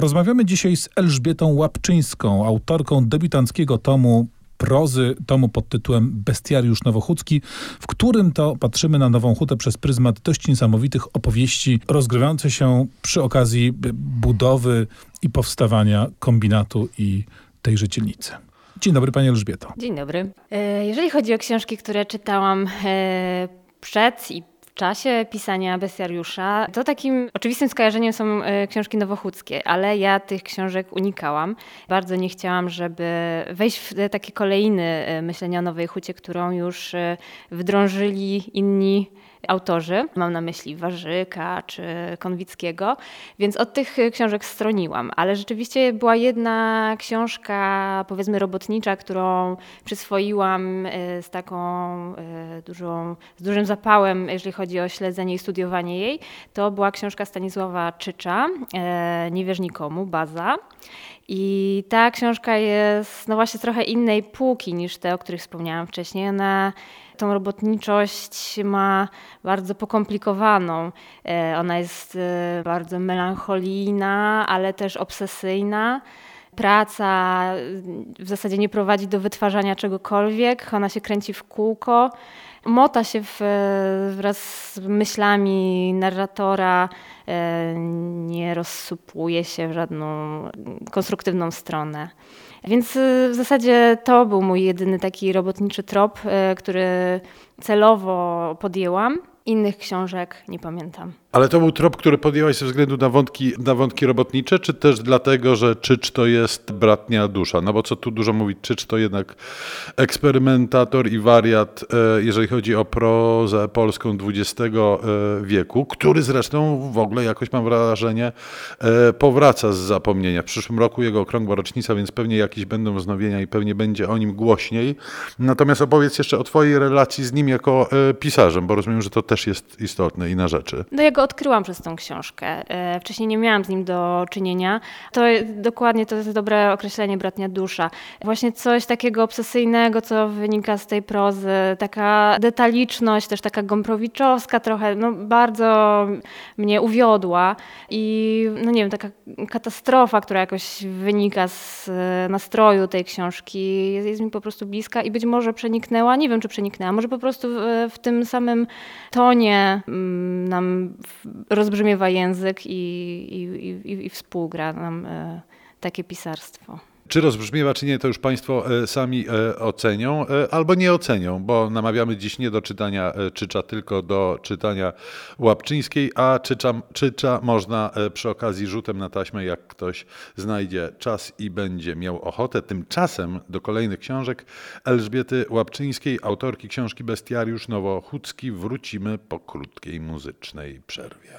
Rozmawiamy dzisiaj z Elżbietą Łapczyńską, autorką debiutanckiego tomu prozy, tomu pod tytułem Bestiariusz Nowochódzki, w którym to patrzymy na Nową Hutę przez pryzmat dość niesamowitych opowieści rozgrywające się przy okazji budowy i powstawania kombinatu i tejże dzielnicy. Dzień dobry Pani Elżbieto. Dzień dobry. E, jeżeli chodzi o książki, które czytałam e, przed i czasie pisania bestiariusza, to takim oczywistym skojarzeniem są e, książki nowochódzkie, ale ja tych książek unikałam. Bardzo nie chciałam, żeby wejść w takie kolejny myślenia o Nowej Hucie, którą już wdrążyli inni autorzy, mam na myśli Warzyka czy Konwickiego, więc od tych książek stroniłam, ale rzeczywiście była jedna książka, powiedzmy robotnicza, którą przyswoiłam e, z taką e, dużą, z dużym zapałem, jeżeli chodzi o śledzenie i studiowanie jej. To była książka Stanisława Czycza, e, Nie wierz nikomu, Baza. I ta książka jest no właśnie trochę innej półki niż te, o których wspomniałam wcześniej. Ona tą robotniczość ma bardzo pokomplikowaną. E, ona jest e, bardzo melancholijna, ale też obsesyjna praca w zasadzie nie prowadzi do wytwarzania czegokolwiek, ona się kręci w kółko, mota się w, wraz z myślami narratora, e, nie rozsupuje się w żadną konstruktywną stronę. Więc y, w zasadzie to był mój jedyny taki robotniczy trop, y, który celowo podjęłam. Innych książek nie pamiętam. Ale to był trop, który podjęłaś ze względu na wątki, na wątki robotnicze, czy też dlatego, że Czycz to jest bratnia dusza? No bo co tu dużo mówić, Czycz to jednak eksperymentator i wariat, e, jeżeli chodzi o prozę polską XX e, wieku, który zresztą w ogóle jakoś mam wrażenie e, powraca z zapomnienia. W przyszłym roku jego okrągła rocznica, więc pewnie jakieś będą wznowienia i pewnie będzie o nim głośniej. Natomiast opowiedz jeszcze o twojej relacji z nim jako pisarzem, bo rozumiem, że to też jest istotne i na rzeczy. No ja go odkryłam przez tą książkę. E, wcześniej nie miałam z nim do czynienia. To dokładnie to jest dobre określenie bratnia dusza. Właśnie coś takiego obsesyjnego, co wynika z tej prozy, taka detaliczność, też taka gomprowiczowska trochę, no bardzo mnie uwiodła i no nie wiem, taka katastrofa, która jakoś wynika z nastroju tej książki jest mi po prostu bliska i być może przeniknęła, nie wiem czy przeniknęła, może po prostu w, w tym samym tonie mm, nam rozbrzmiewa język i, i, i, i współgra nam e, takie pisarstwo. Czy rozbrzmiewa, czy nie, to już Państwo e, sami e, ocenią, albo nie ocenią, bo namawiamy dziś nie do czytania Czycza, tylko do czytania Łapczyńskiej, a Czycza, Czycza można przy okazji rzutem na taśmę, jak ktoś znajdzie czas i będzie miał ochotę. Tymczasem do kolejnych książek Elżbiety Łapczyńskiej, autorki książki Bestiariusz Nowochódzki, wrócimy po krótkiej muzycznej przerwie.